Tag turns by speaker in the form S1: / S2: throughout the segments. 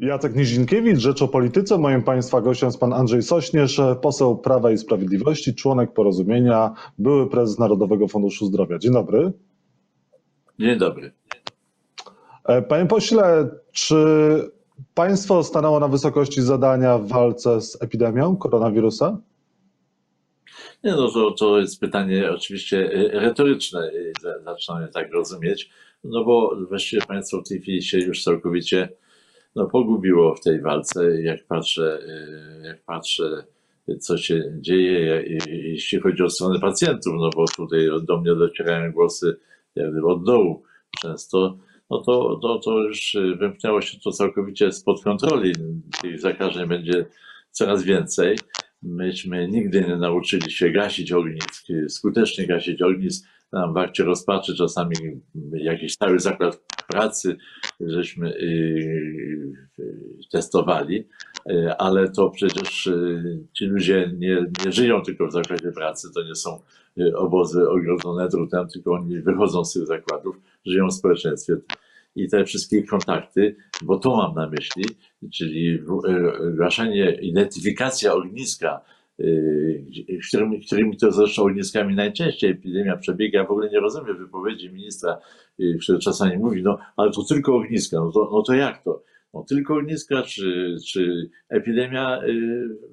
S1: Jacek Nizinkiewicz, Rzecz o Polityce. Moim Państwa gościem jest Pan Andrzej Sośnierz, poseł Prawa i Sprawiedliwości, członek porozumienia, były prezes Narodowego Funduszu Zdrowia. Dzień dobry.
S2: Dzień dobry.
S1: E, Panie pośle, czy państwo stanęło na wysokości zadania w walce z epidemią koronawirusa?
S2: Nie no, to, to jest pytanie oczywiście e, retoryczne, e, zaczynamy tak rozumieć, no bo właściwie państwo w tej chwili się już całkowicie no, pogubiło w tej walce. Jak patrzę, e, jak patrzę, co się dzieje, jeśli chodzi o stronę pacjentów, no bo tutaj do mnie docierają głosy jak gdyby od dołu często, no to, to, to już wymknęło się to całkowicie spod kontroli. Tych zakażeń będzie coraz więcej. Myśmy nigdy nie nauczyli się gasić ognisk, skutecznie gasić ognisk. Nam w akcie rozpaczy czasami jakiś cały zakład pracy żeśmy y, y, testowali, y, ale to przecież ci ludzie nie, nie żyją tylko w zakładzie pracy, to nie są obozy ogrodzone drutem, tylko oni wychodzą z tych zakładów, żyją w społeczeństwie. I te wszystkie kontakty, bo to mam na myśli, czyli gaszenie, identyfikacja ogniska, którymi, którymi to zresztą ogniskami najczęściej epidemia przebiega. W ogóle nie rozumiem wypowiedzi ministra, który czasami mówi, no ale to tylko ogniska, no to, no to jak to? No, tylko ogniska, czy, czy epidemia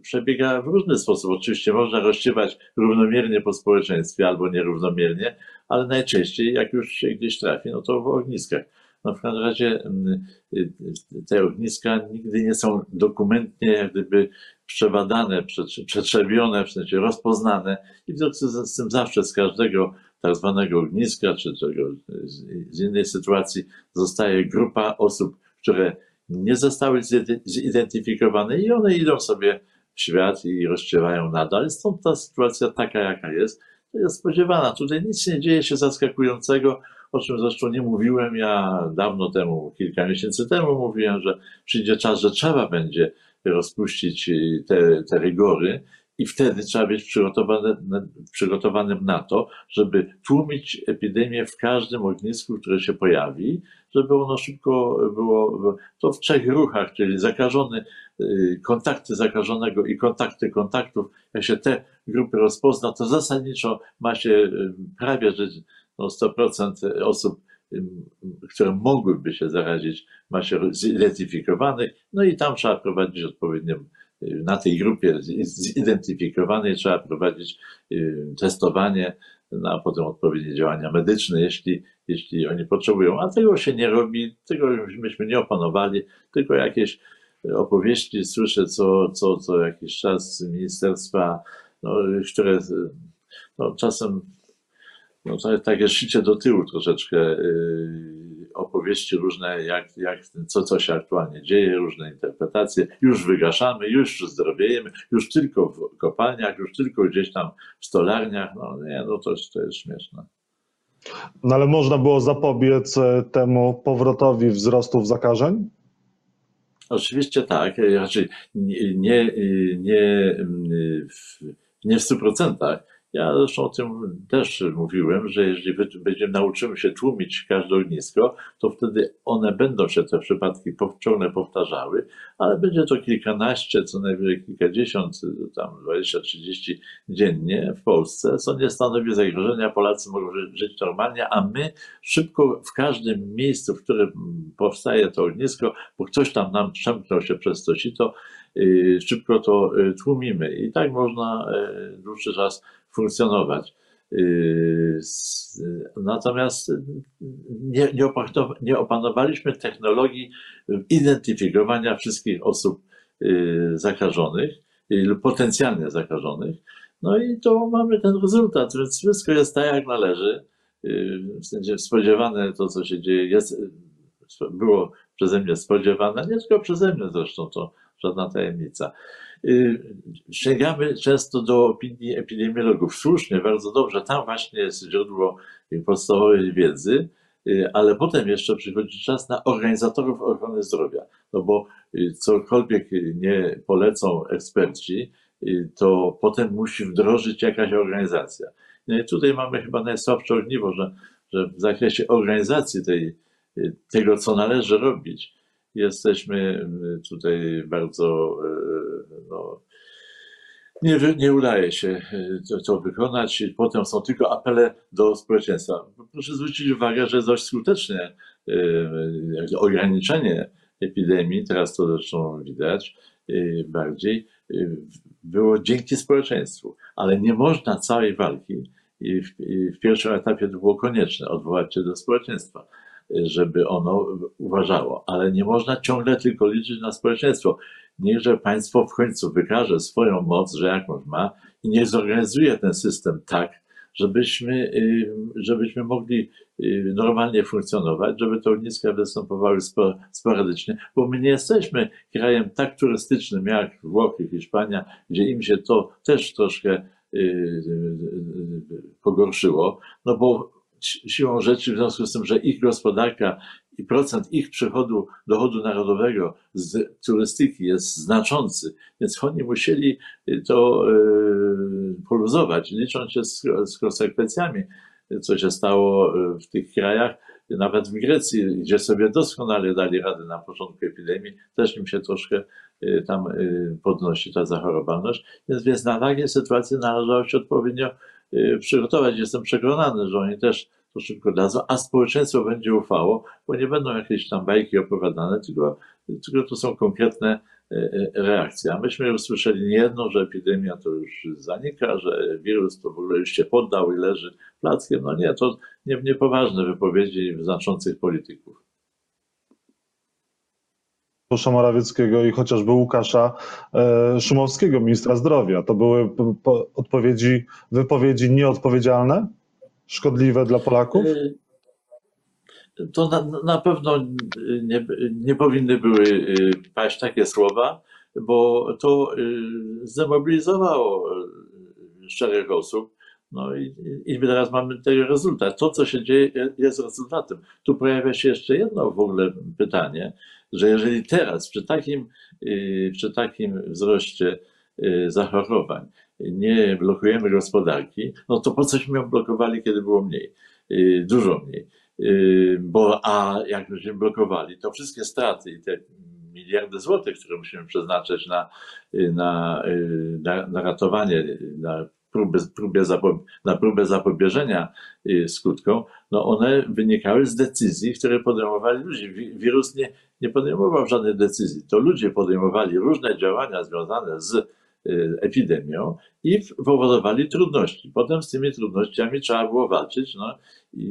S2: przebiega w różny sposób. Oczywiście można rozsiewać równomiernie po społeczeństwie albo nierównomiernie, ale najczęściej, jak już się gdzieś trafi, no to w ogniskach. No w każdym razie mm, y, te ogniska nigdy nie są dokumentnie jak gdyby przebadane, przetrzebione, w sensie rozpoznane i w związku z tym zawsze z każdego tak zwanego ogniska, czy czego, z innej sytuacji zostaje grupa osób, które nie zostały zidentyfikowane i one idą sobie w świat i rozciewają nadal. Stąd ta sytuacja taka, jaka jest, to jest spodziewana. Tutaj nic nie dzieje się zaskakującego, o czym zresztą nie mówiłem. Ja dawno temu, kilka miesięcy temu mówiłem, że przyjdzie czas, że trzeba będzie rozpuścić y, te, te rygory i wtedy trzeba być przygotowany, przygotowanym na to, żeby tłumić epidemię w każdym ognisku, które się pojawi, żeby ono szybko było, to w trzech ruchach, czyli zakażony, y, kontakty zakażonego i kontakty kontaktów, jak się te grupy rozpozna, to zasadniczo ma się y, prawie, że no 100% osób, które mogłyby się zarazić, ma się zidentyfikowanych, no i tam trzeba prowadzić odpowiednią, na tej grupie zidentyfikowanej trzeba prowadzić testowanie, no, a potem odpowiednie działania medyczne, jeśli, jeśli oni potrzebują. A tego się nie robi, tego myśmy nie opanowali, tylko jakieś opowieści słyszę co, co, co jakiś czas z ministerstwa, no, które no, czasem no, to takie szycie do tyłu troszeczkę yy, opowieści różne, jak, jak, co, co się aktualnie dzieje, różne interpretacje. Już wygaszamy, już zdrowiejemy, już tylko w kopalniach, już tylko gdzieś tam w stolarniach. No nie, no to, to jest śmieszne.
S1: No ale można było zapobiec e, temu powrotowi wzrostów zakażeń?
S2: Oczywiście tak, raczej nie, nie, nie, nie w 100%, ja zresztą o tym też mówiłem, że jeżeli będziemy nauczymy się tłumić każde ognisko, to wtedy one będą się te przypadki ciągle powtarzały, ale będzie to kilkanaście, co najwyżej kilkadziesiąt, tam 20-30 dziennie w Polsce, co nie stanowi zagrożenia. Polacy mogą żyć normalnie, a my szybko w każdym miejscu, w którym powstaje to ognisko, bo ktoś tam nam przemknął się przez to sito, y, szybko to y, tłumimy. I tak można y, dłuższy czas funkcjonować. Yy, natomiast nie, nie, opanowaliśmy technologii identyfikowania wszystkich osób yy, zakażonych lub potencjalnie zakażonych. No i to mamy ten rezultat, więc wszystko jest tak, jak należy. W sensie spodziewane to, co się dzieje, jest, było przeze mnie spodziewane, nie tylko przeze mnie zresztą, to żadna tajemnica. Y, sięgamy często do opinii epidemiologów. Słusznie, bardzo dobrze, tam właśnie jest źródło podstawowej wiedzy, y, ale potem jeszcze przychodzi czas na organizatorów ochrony zdrowia, no bo y, cokolwiek nie polecą eksperci, to potem musi wdrożyć jakaś organizacja. No i tutaj mamy chyba najsłabsze ogniwo, że, że w zakresie organizacji tej, tego, co należy robić, jesteśmy tutaj bardzo, no, nie, nie udaje się to, to wykonać. Potem są tylko apele do społeczeństwa. Proszę zwrócić uwagę, że dość skutecznie ograniczenie epidemii, teraz to zresztą widać bardziej, było dzięki społeczeństwu. Ale nie można całej walki i w, i w pierwszym etapie to było konieczne odwołać się do społeczeństwa, żeby ono uważało. Ale nie można ciągle tylko liczyć na społeczeństwo. Niechże państwo w końcu wykaże swoją moc, że jakąś ma i niech zorganizuje ten system tak, żebyśmy, żebyśmy mogli normalnie funkcjonować, żeby te ogniska występowały sporadycznie, bo my nie jesteśmy krajem tak turystycznym jak Włochy, Hiszpania, gdzie im się to też troszkę Y, y, y, pogorszyło, no bo siłą rzeczy, w związku z tym, że ich gospodarka i procent ich przychodu, dochodu narodowego z turystyki jest znaczący, więc oni musieli to poluzować, licząc się z, z konsekwencjami, co się stało w tych krajach, nawet w Grecji, gdzie sobie doskonale dali radę na początku epidemii, też im się troszkę Y, tam podnosi ta zachorowalność. Więc, więc na takie sytuacje należało się odpowiednio przygotować. Jestem przekonany, że oni też to szybko dadzą, a społeczeństwo będzie ufało, bo nie będą jakieś tam bajki opowiadane, tylko, tylko to są konkretne reakcje. A myśmy już słyszeli nie jedno, że epidemia to już zanika, że wirus to w ogóle już się poddał i leży plackiem. No nie, to nie, niepoważne wypowiedzi znaczących polityków.
S1: Mateusza Morawieckiego i chociażby Łukasza e, Szumowskiego, ministra zdrowia. To były odpowiedzi, wypowiedzi nieodpowiedzialne, szkodliwe dla Polaków?
S2: E, to na, na pewno nie, nie powinny były e, paść takie słowa, bo to zdemobilizowało szereg osób. No i, i teraz mamy tego rezultat. To, co się dzieje, jest rezultatem. Tu pojawia się jeszcze jedno w ogóle pytanie że jeżeli teraz przy takim, y, przy takim wzroście y, zachorowań nie blokujemy gospodarki, no to po cośmy ją blokowali, kiedy było mniej, y, dużo mniej. Bo, a jak byśmy blokowali, to wszystkie straty i te miliardy złotych, które musimy przeznaczyć na, na, na, na ratowanie, na próbę, próbę na próbę zapobieżenia skutkom, no one wynikały z decyzji, które podejmowali ludzie. Wirus nie, nie podejmował żadnej decyzji. To ludzie podejmowali różne działania związane z y, epidemią i powodowali trudności. Potem z tymi trudnościami trzeba było walczyć no, i,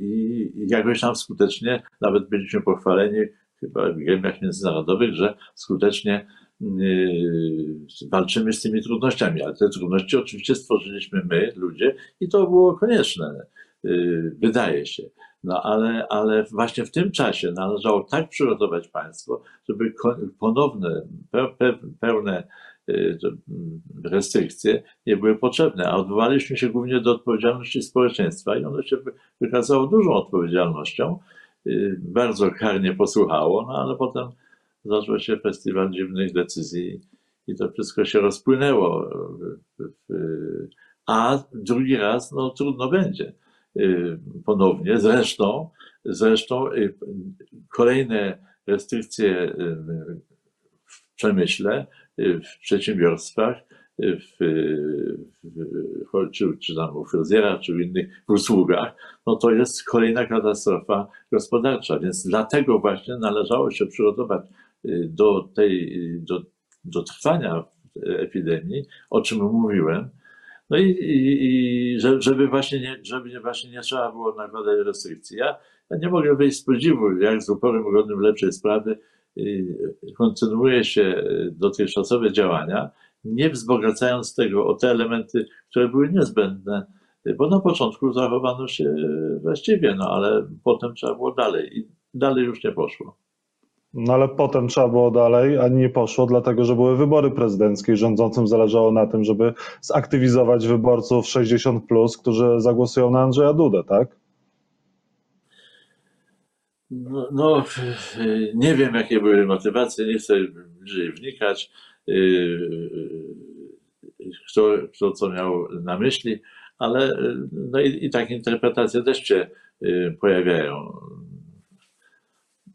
S2: i, i jakoś tam skutecznie, nawet byliśmy pochwaleni chyba w gremiach międzynarodowych, że skutecznie yy, walczymy z tymi trudnościami, ale te trudności oczywiście stworzyliśmy my, ludzie, i to było konieczne, yy, wydaje się. No ale, ale właśnie w tym czasie należało tak przygotować państwo, żeby ponowne, pełne y, restrykcje nie były potrzebne, a odwołaliśmy się głównie do odpowiedzialności społeczeństwa i ono się wykazało dużą odpowiedzialnością, y, bardzo karnie posłuchało, no ale potem zaczął się festiwal dziwnych decyzji i to wszystko się rozpłynęło. A drugi raz, no trudno będzie Y, ponownie. Zresztą, zresztą y, kolejne restrykcje y, w przemyśle, w przedsiębiorstwach, w, w, czy, czy tam u fryzjera, czy w innych w usługach, no to jest kolejna katastrofa gospodarcza. Więc dlatego właśnie należało się przygotować do tej, do, do trwania epidemii, o czym mówiłem, no i, i, i żeby, właśnie nie, żeby właśnie nie trzeba było nakładać restrykcji. Ja, ja nie mogę wyjść z podziwu, jak z uporem godnym lepszej sprawy kontynuuje się dotychczasowe działania, nie wzbogacając tego o te elementy, które były niezbędne, bo na początku zachowano się właściwie, no ale potem trzeba było dalej i dalej już nie poszło.
S1: No ale potem trzeba było dalej, a nie poszło, dlatego że były wybory prezydenckie i rządzącym zależało na tym, żeby zaktywizować wyborców 60, plus, którzy zagłosują na Andrzeja Dudę, tak?
S2: No, no, nie wiem, jakie były motywacje, nie chcę bliżej wnikać. Kto, kto co miał na myśli, ale no i, i takie interpretacje też się pojawiają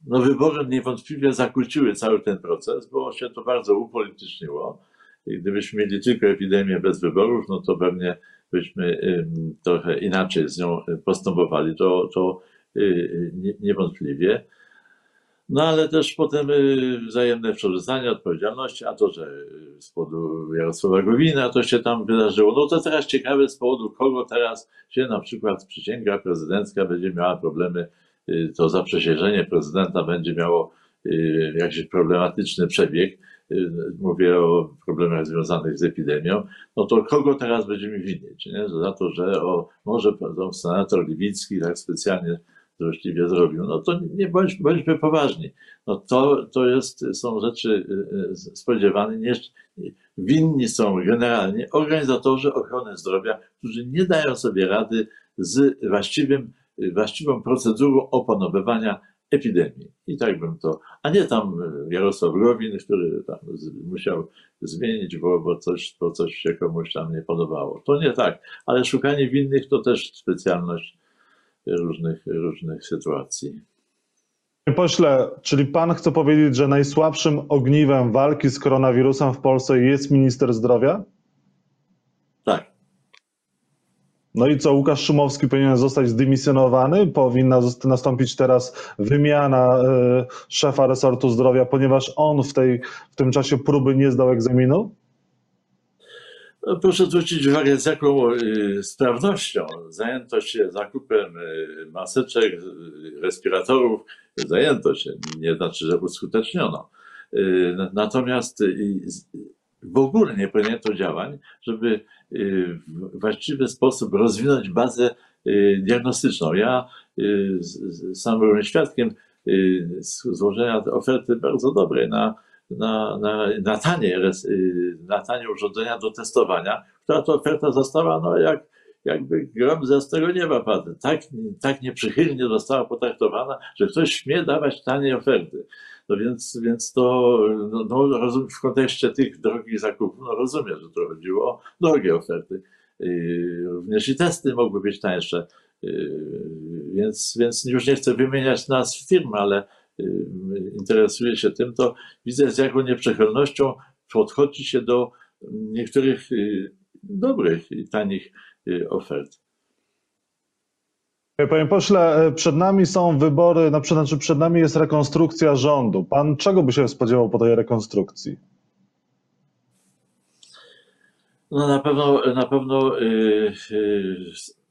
S2: no wybory niewątpliwie zakłóciły cały ten proces, bo się to bardzo upolityczniło. Gdybyśmy mieli tylko epidemię bez wyborów, no to pewnie byśmy ym, trochę inaczej z nią postępowali. To, to niewątpliwie. No ale też potem y, wzajemne przerzucanie odpowiedzialności, a to, że y, z powodu Jarosława Gowina to się tam wydarzyło. No to teraz ciekawe z powodu kogo teraz się na przykład przysięga prezydencka będzie miała problemy, y, to zaprzysiężenie prezydenta będzie miało y, jakiś problematyczny przebieg. y, Mówię o problemach związanych z epidemią. No to kogo teraz będziemy winić? Nie? Za to, że o, może senator Libicki tak specjalnie złośliwie zrobił. No to nie bądź, bądźmy poważni. No to, to jest, są rzeczy y, y, spodziewane. Nie, winni są generalnie organizatorzy ochrony zdrowia, którzy nie dają sobie rady z właściwym, właściwą procedurą opanowywania epidemii. I tak bym to, a nie tam y, Jarosław Gowin, który tam z, musiał zmienić, bo, bo, coś, bo coś się komuś tam nie podobało. To nie tak, ale szukanie winnych to też specjalność różnych, różnych sytuacji.
S1: Panie pośle, czyli pan chce powiedzieć, że najsłabszym ogniwem walki z koronawirusem w Polsce jest minister zdrowia?
S2: Tak.
S1: No i co, Łukasz Szumowski powinien zostać zdymisjonowany? Powinna nastąpić teraz wymiana e, szefa resortu zdrowia, ponieważ on w, tej, w tym czasie próby nie zdał egzaminu?
S2: No, proszę zwrócić uwagę, z jaką y, sprawnością zajęto się zakupem y, maseczek, y, respiratorów. Zajęto się, nie znaczy, że uskuteczniono. Na- Natomiast w ogóle nie podjęto działań, żeby w właściwy sposób rozwinąć bazę diagnostyczną. Ja sam byłem świadkiem złożenia oferty bardzo dobrej na na, na, na, tanie, y, na tanie urządzenia do testowania, która to oferta została no, jak, jakby grom ze tego nieba padł. Tak, tak nieprzychylnie została potraktowana, że ktoś śmie dawać tanie oferty. No więc, więc to no, no, w kontekście tych drogich zakupów, no rozumiem, że to chodziło o drogie oferty. Yy, Również i testy mogły być tańsze. Yy, Więc, więc już nie chcę wymieniać nazw firm, ale yy, interesuję się tym, to widzę z jaką nieprzychylnością podchodzi się do niektórych y, dobrych i tanich y, ofert.
S1: Panie pośle, e, przed nami są wybory, na przykład, znaczy przed nami jest rekonstrukcja rządu. Pan czego by się spodziewał po tej rekonstrukcji?
S2: No na pewno, na pewno y, y,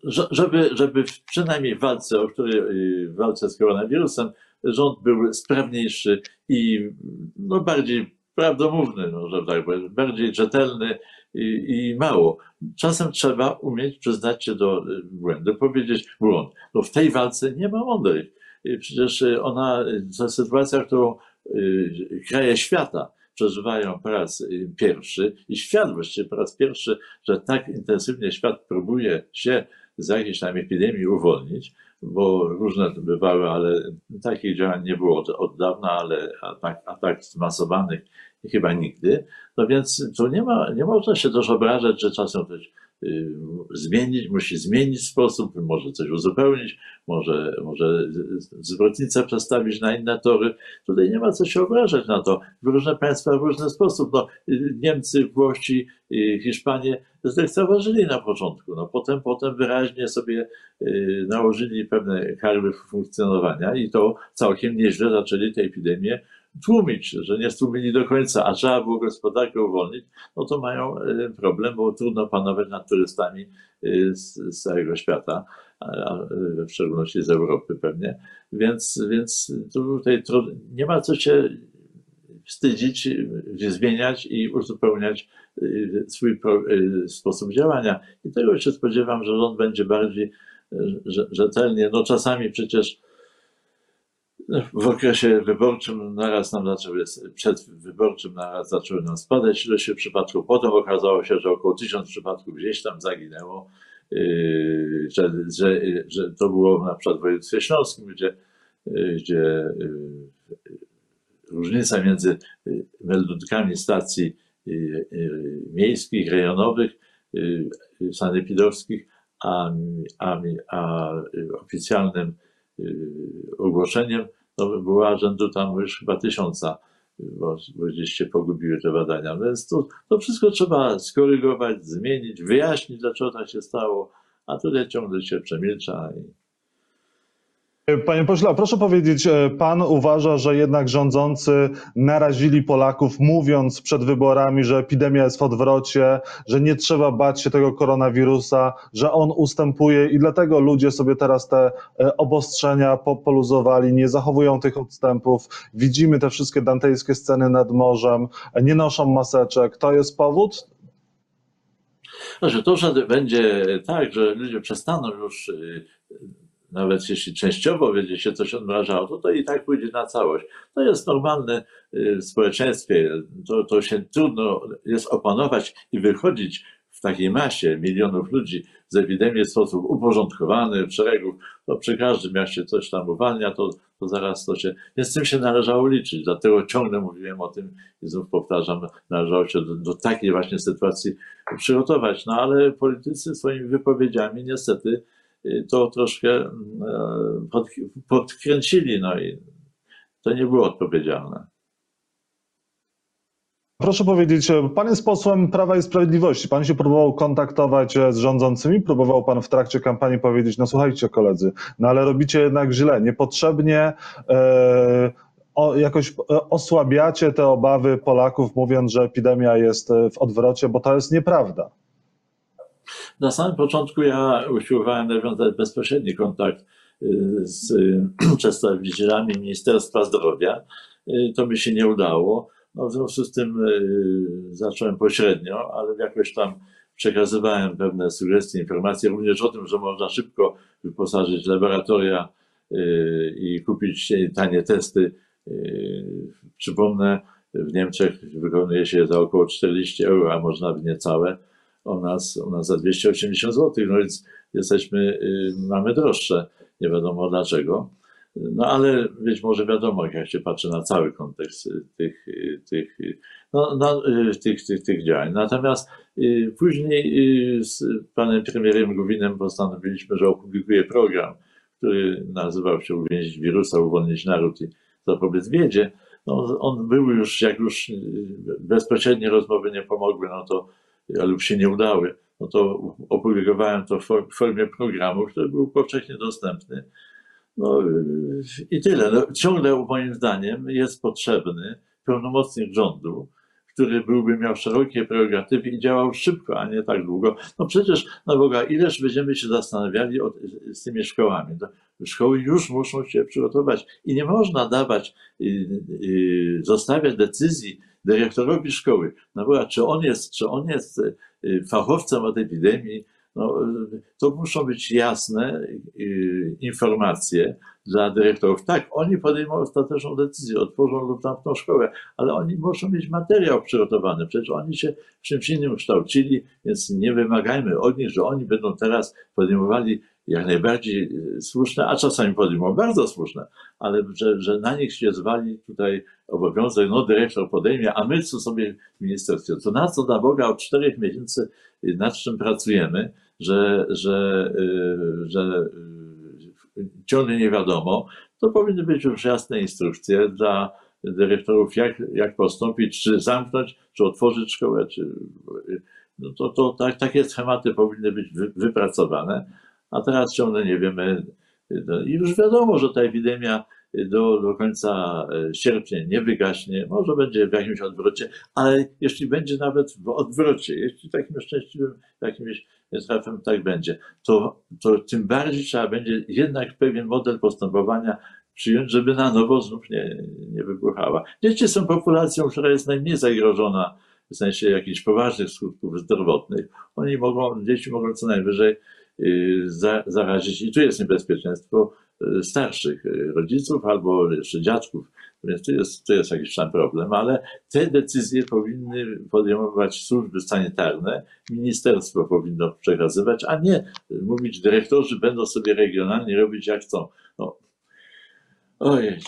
S2: że- żeby, żeby przynajmniej w walce, o której y, w walce z koronawirusem, rząd był sprawniejszy i no, bardziej prawdomówny, no, że tak powiem, bardziej rzetelny i, i mało. Czasem trzeba umieć przyznać się do y, błędu, powiedzieć błąd. No w tej walce nie ma mądrych. Przecież y, ona, to sytuacja, którą y, kraje świata przeżywają po raz pierwszy i świat właściwie po raz pierwszy, że tak intensywnie świat próbuje się z jakiejś tam epidemii uwolnić, bo różne bywały, ale takich działań nie było od, od dawna, ale atak, atak zmasowanych chyba nigdy. No więc tu nie ma, nie można się też obrażać, że czasem ktoś zmienić, musi zmienić sposób, może coś uzupełnić, może, może zwrotnicę przestawić na inne tory. Tutaj nie ma co się obrażać na to. Różne państwa w różny sposób. No, y, Niemcy, Włosi, y, Hiszpanie zlekceważyli na początku. No, potem, potem wyraźnie sobie y, nałożyli pewne karby funkcjonowania i to całkiem nieźle zaczęli tę epidemię tłumić, że nie stłumili do końca, a trzeba było gospodarkę uwolnić, no to mają y, problem, bo trudno panować nad turystami y, z, całego świata, a, y, w szczególności z Europy pewnie. Więc, więc tutaj nie ma co się wstydzić, zmieniać i uzupełniać swój sposób działania. I tego się spodziewam, że rząd będzie bardziej rze- rzetelnie. No czasami przecież w okresie wyborczym naraz nam zaczęły, przed wyborczym naraz zaczęły nam spadać ilość przypadków. Potem okazało się, że około tysiąc przypadków gdzieś tam zaginęło, yy, że, że, że to było na przykład w województwie śląskim, gdzie, yy, gdzie yy, różnica między meldunkami stacji miejskich, rejonowych, sanepidowskich, a, a, a oficjalnym ogłoszeniem to była rzędu tam już chyba tysiąca, bo, bo gdzieś się pogubiły te badania. Więc to, to wszystko trzeba skorygować, zmienić, wyjaśnić, dlaczego tak się stało, a tutaj ciągle się przemilcza. I...
S1: Panie pośle, proszę powiedzieć, e, pan uważa, że jednak rządzący narazili Polaków, mówiąc przed wyborami, że epidemia jest w odwrocie, że nie trzeba bać się tego koronawirusa, że on ustępuje i dlatego ludzie sobie teraz te e, obostrzenia po- poluzowali, nie zachowują tych odstępów. Widzimy te wszystkie dantejskie sceny nad morzem, e, nie noszą maseczek. To jest powód?
S2: Znaczy, to, że będzie tak, że ludzie przestaną już, y, nawet jeśli częściowo będzie się coś odmrażało, to to i tak pójdzie na całość. To jest normalne y, w społeczeństwie. To, to się trudno jest opanować i wychodzić w takiej masie milionów ludzi z epidemii w sposób uporządkowany, w szeregów. To przy każdym, jak się coś tam uwalnia, to, to zaraz to się. Więc z tym się należało liczyć. Dlatego ciągle mówiłem o tym i znów powtarzam, należało się do, do takiej właśnie sytuacji przygotować. No ale politycy swoimi wypowiedziami niestety to troszkę mm, e, pod, podkręcili, no i to nie było odpowiedzialne.
S1: Proszę powiedzieć, e, pan jest posłem Prawa i Sprawiedliwości. Pan się próbował kontaktować e, z rządzącymi, próbował pan w trakcie kampanii powiedzieć, no słuchajcie koledzy, no ale robicie jednak źle, niepotrzebnie o, jakoś osłabiacie te obawy Polaków, mówiąc, że epidemia jest w odwrocie, bo to jest nieprawda.
S2: Na samym początku ja usiłowałem nawiązać bezpośredni kontakt y, z przedstawicielami Ministerstwa Zdrowia. Y, To mi się nie udało. No, w związku z tym y, zacząłem pośrednio, ale jakoś tam przekazywałem pewne sugestie, informacje również o tym, że można szybko wyposażyć laboratoria y, i kupić tanie testy. Y, Przypomnę, w Niemczech wykonuje się za około 40 euro, a można w niecałe. U nas, u nas za 280 zł, no więc jesteśmy, y, mamy droższe, nie wiadomo dlaczego. No ale być może wiadomo, jak się patrzy na cały kontekst y, tych, y, tych, no, no, tych, tych, tych działań. Natomiast później z panem premierem Gowinem postanowiliśmy, że opublikuje program, który nazywał się Uwięzić wirusa, uwolnić naród i zapobiec biedzie. No, on był już, jak już bezpośrednie rozmowy nie pomogły, no to lub się nie udały, no to opublikowałem to w for- w formie programu, który był powszechnie dostępny. No i tyle. No, ciągle moim zdaniem jest potrzebny pełnomocnik rządu, który byłby miał szerokie prerogatywy i działał szybko, a nie tak długo. No przecież, na Boga, ileż będziemy się zastanawiali o, z tymi szkołami. To szkoły już muszą się przygotować i nie można dawać, yy, zostawiać decyzji dyrektorowi szkoły. No Boga, czy on jest, czy on jest yy, fachowcem od epidemii, no, to muszą być jasne y, informacje dla dyrektorów. Tak, oni podejmą ostateczną decyzję, otworzą lub tamtą szkołę, ale oni muszą mieć materiał przygotowany. Przecież oni się w czymś innym kształcili, więc nie wymagajmy od nich, że oni będą teraz podejmowali jak najbardziej y, słuszne, a czasami podejmą bardzo słuszne, ale że, że na nich się zwali tutaj obowiązek, no dyrektor podejmie, a my co sobie w ministerstwie, to na co na Boga od czterech miesięcy y, nad czym pracujemy, że, że, y, że ciągle nie wiadomo, to powinny być już jasne instrukcje dla dyrektorów, jak, jak postąpić, czy zamknąć, czy otworzyć szkołę, czy no to, to tak, takie schematy powinny być wy, wypracowane, a teraz ciągle nie wiemy. No I już wiadomo, że ta epidemia do, do końca e, sierpnia nie wygaśnie, może będzie w jakimś odwrocie, ale jeśli będzie nawet w odwrocie, jeśli takim szczęśliwym jakimś trafem tak będzie, to, to tym bardziej trzeba będzie jednak pewien model postępowania przyjąć, żeby na nowo znów nie, nie wybuchała. Dzieci są populacją, która jest najmniej zagrożona w sensie jakichś poważnych skutków zdrowotnych. Oni mogą, dzieci mogą co najwyżej za, zarazić. I tu jest niebezpieczeństwo y, starszych y, rodziców albo jeszcze dziadków, więc tu jest, tu jest jakiś tam problem, ale te decyzje powinny podejmować służby sanitarne, ministerstwo powinno przekazywać, a nie mówić dyrektorzy będą sobie regionalnie robić jak chcą. No, ojej,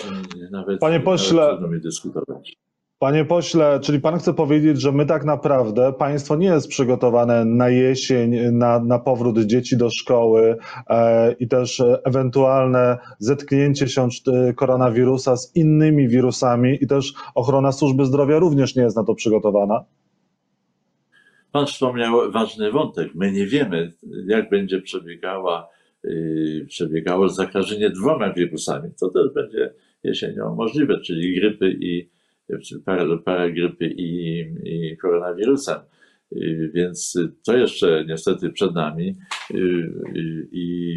S2: nawet,
S1: Panie pośle-
S2: nawet trudno mi dyskutować.
S1: Panie pośle, czyli pan chce powiedzieć, że my tak naprawdę, państwo nie jest przygotowane na jesień, na, na powrót dzieci do szkoły e, i też ewentualne zetknięcie się e, koronawirusa z innymi wirusami i też ochrona służby zdrowia również nie jest na to przygotowana?
S2: Pan wspomniał ważny wątek. My nie wiemy, jak będzie przebiegała, yy, przebiegało zakażenie dwoma wirusami. To też będzie jesienią możliwe, czyli grypy i parę, parę grypy i, i koronawirusem. Yy, więc to jeszcze niestety przed nami. Yy, I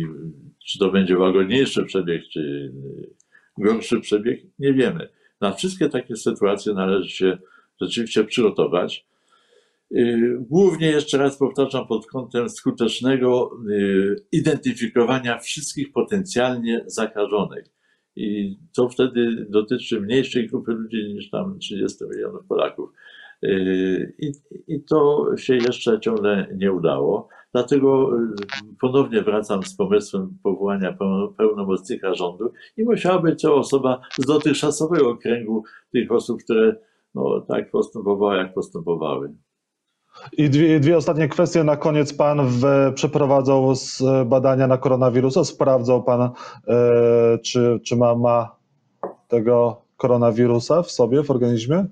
S2: czy to będzie łagodniejszy przebieg, czy gorszy przebieg, nie wiemy. Na wszystkie takie sytuacje należy się rzeczywiście przygotować. Głównie jeszcze raz powtarzam pod kątem skutecznego identyfikowania wszystkich potencjalnie zakażonych. I to wtedy dotyczy mniejszej grupy ludzi niż tam 30 milionów Polaków. I, I to się jeszcze ciągle nie udało. Dlatego ponownie wracam z pomysłem powołania pełnomocnika rządu i musiała być to osoba z dotychczasowego kręgu tych osób, które no, tak postępowały, jak postępowały.
S1: I dwie, dwie, ostatnie kwestie. Na koniec pan w, przeprowadzał badania na koronawirusa. Sprawdzał pan, e, czy, czy ma, ma tego koronawirusa w sobie, w organizmie?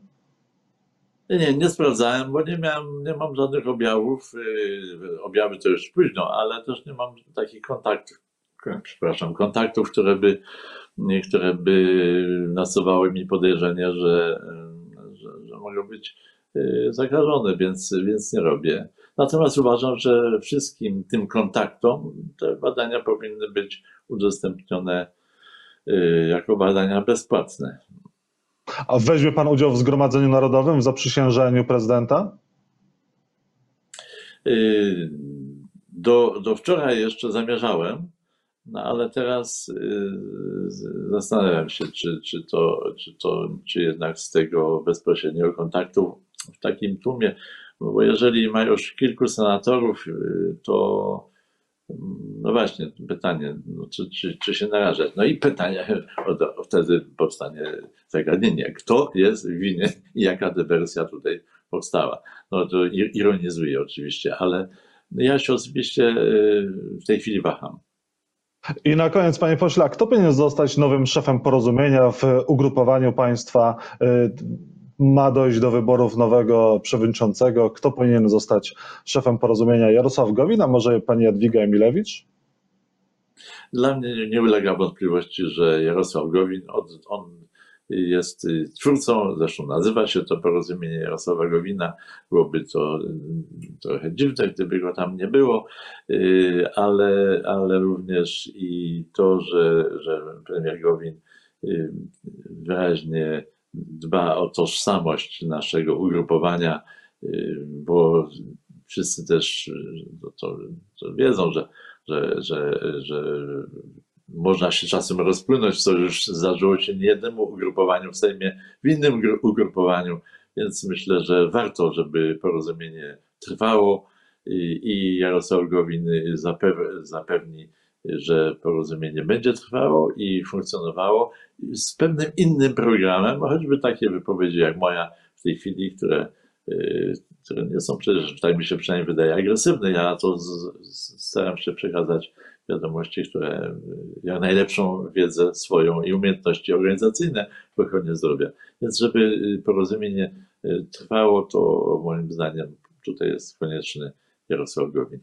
S2: Nie, nie sprawdzałem, bo nie, miałem, nie mam żadnych objawów. E, objawy to już późno, ale też nie mam takich kontaktów, przepraszam, kontaktów, które by, które by nasuwały mi podejrzenie, że, że, że mogą być Y, zakażony, więc, więc nie robię. Natomiast uważam, że wszystkim tym kontaktom te badania powinny być udostępnione y, jako badania bezpłatne.
S1: A weźmie Pan udział w Zgromadzeniu Narodowym, w zaprzysiężeniu prezydenta?
S2: Y, do, do wczoraj jeszcze zamierzałem, no ale teraz zastanawiam się, czy, czy, to, czy, to, czy jednak z tego bezpośredniego kontaktu w takim tłumie, bo jeżeli ma już kilku senatorów, y, to no właśnie, pytanie, no, czy, czy, czy się narażać? No i pytanie, wtedy powstanie zagadnienie, kto jest winien i jaka dywersja tutaj powstała. No to ironizuję oczywiście, ale ja się osobiście y, w tej chwili waham.
S1: I na koniec, panie pośle, kto powinien zostać nowym szefem porozumienia w ugrupowaniu państwa? Y, ma dojść do wyborów nowego przewodniczącego. Kto powinien zostać szefem porozumienia? Jarosław Gowin, a może pani Jadwiga Emilewicz?
S2: Dla mnie nie ulega wątpliwości, że Jarosław Gowin, on jest twórcą, zresztą nazywa się to porozumienie Jarosława Gowina. Byłoby to trochę dziwne, gdyby go tam nie było, ale, ale również i to, że, że premier Gowin wyraźnie dba o tożsamość naszego ugrupowania, y, bo wszyscy też y, to, to wiedzą, że, że, że, że można się czasem rozpłynąć, co już zdarzyło się nie jednemu ugrupowaniu w Sejmie, w innym ugrupowaniu, więc myślę, że warto, żeby porozumienie trwało i, Jarosław Gowin zapewni że porozumienie będzie trwało i funkcjonowało z pewnym innym programem, choćby takie wypowiedzi jak moja w tej chwili, które, y, które nie są przecież, tak mi się przynajmniej wydaje, agresywne. Ja to z, z, staram się przekazać wiadomości, które jak najlepszą wiedzę swoją i umiejętności organizacyjne w ochronie zdrowia. Więc żeby y, porozumienie y, trwało, to moim zdaniem tutaj jest konieczny Jarosław Gowin.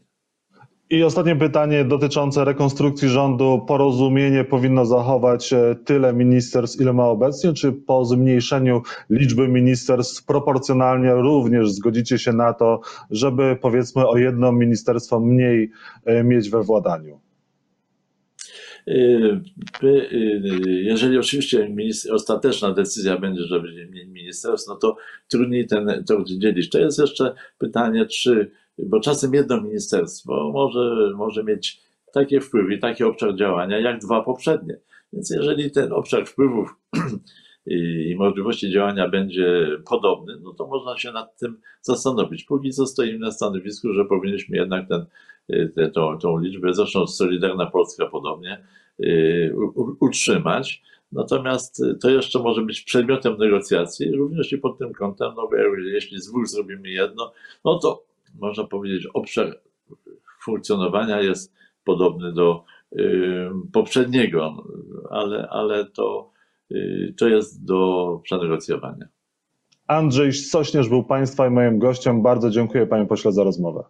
S1: I ostatnie pytanie dotyczące rekonstrukcji rządu. Porozumienie powinno zachować e, tyle ministerstw, ile ma obecnie, czy po zmniejszeniu liczby ministerstw proporcjonalnie również zgodzicie się na to, żeby powiedzmy o jedno ministerstwo mniej e, mieć we władaniu?
S2: E, jeżeli oczywiście ostateczna decyzja będzie, żeby mniej ministerstw, no to trudniej ten, to dzielić. To jest jeszcze pytanie, czy bo czasem jedno ministerstwo może, może mieć takie wpływy i taki obszar działania jak dwa poprzednie. Więc jeżeli ten obszar wpływów i możliwości działania będzie podobny, no to można się nad tym zastanowić. Póki co stoimy na stanowisku, że powinniśmy jednak ten, tą, tą liczbę, zresztą Solidarna Polska podobnie, utrzymać. Natomiast y, to jeszcze może być przedmiotem negocjacji, również i pod tym kątem, no bo jeśli z dwóch zrobimy jedno, no to można powiedzieć, obszar funkcjonowania jest podobny do y, poprzedniego, ale, ale to, y, to jest do przenegocjowania.
S1: Andrzej Sośnierz był Państwa i moim gościem. Bardzo dziękuję Panie Pośle za rozmowę.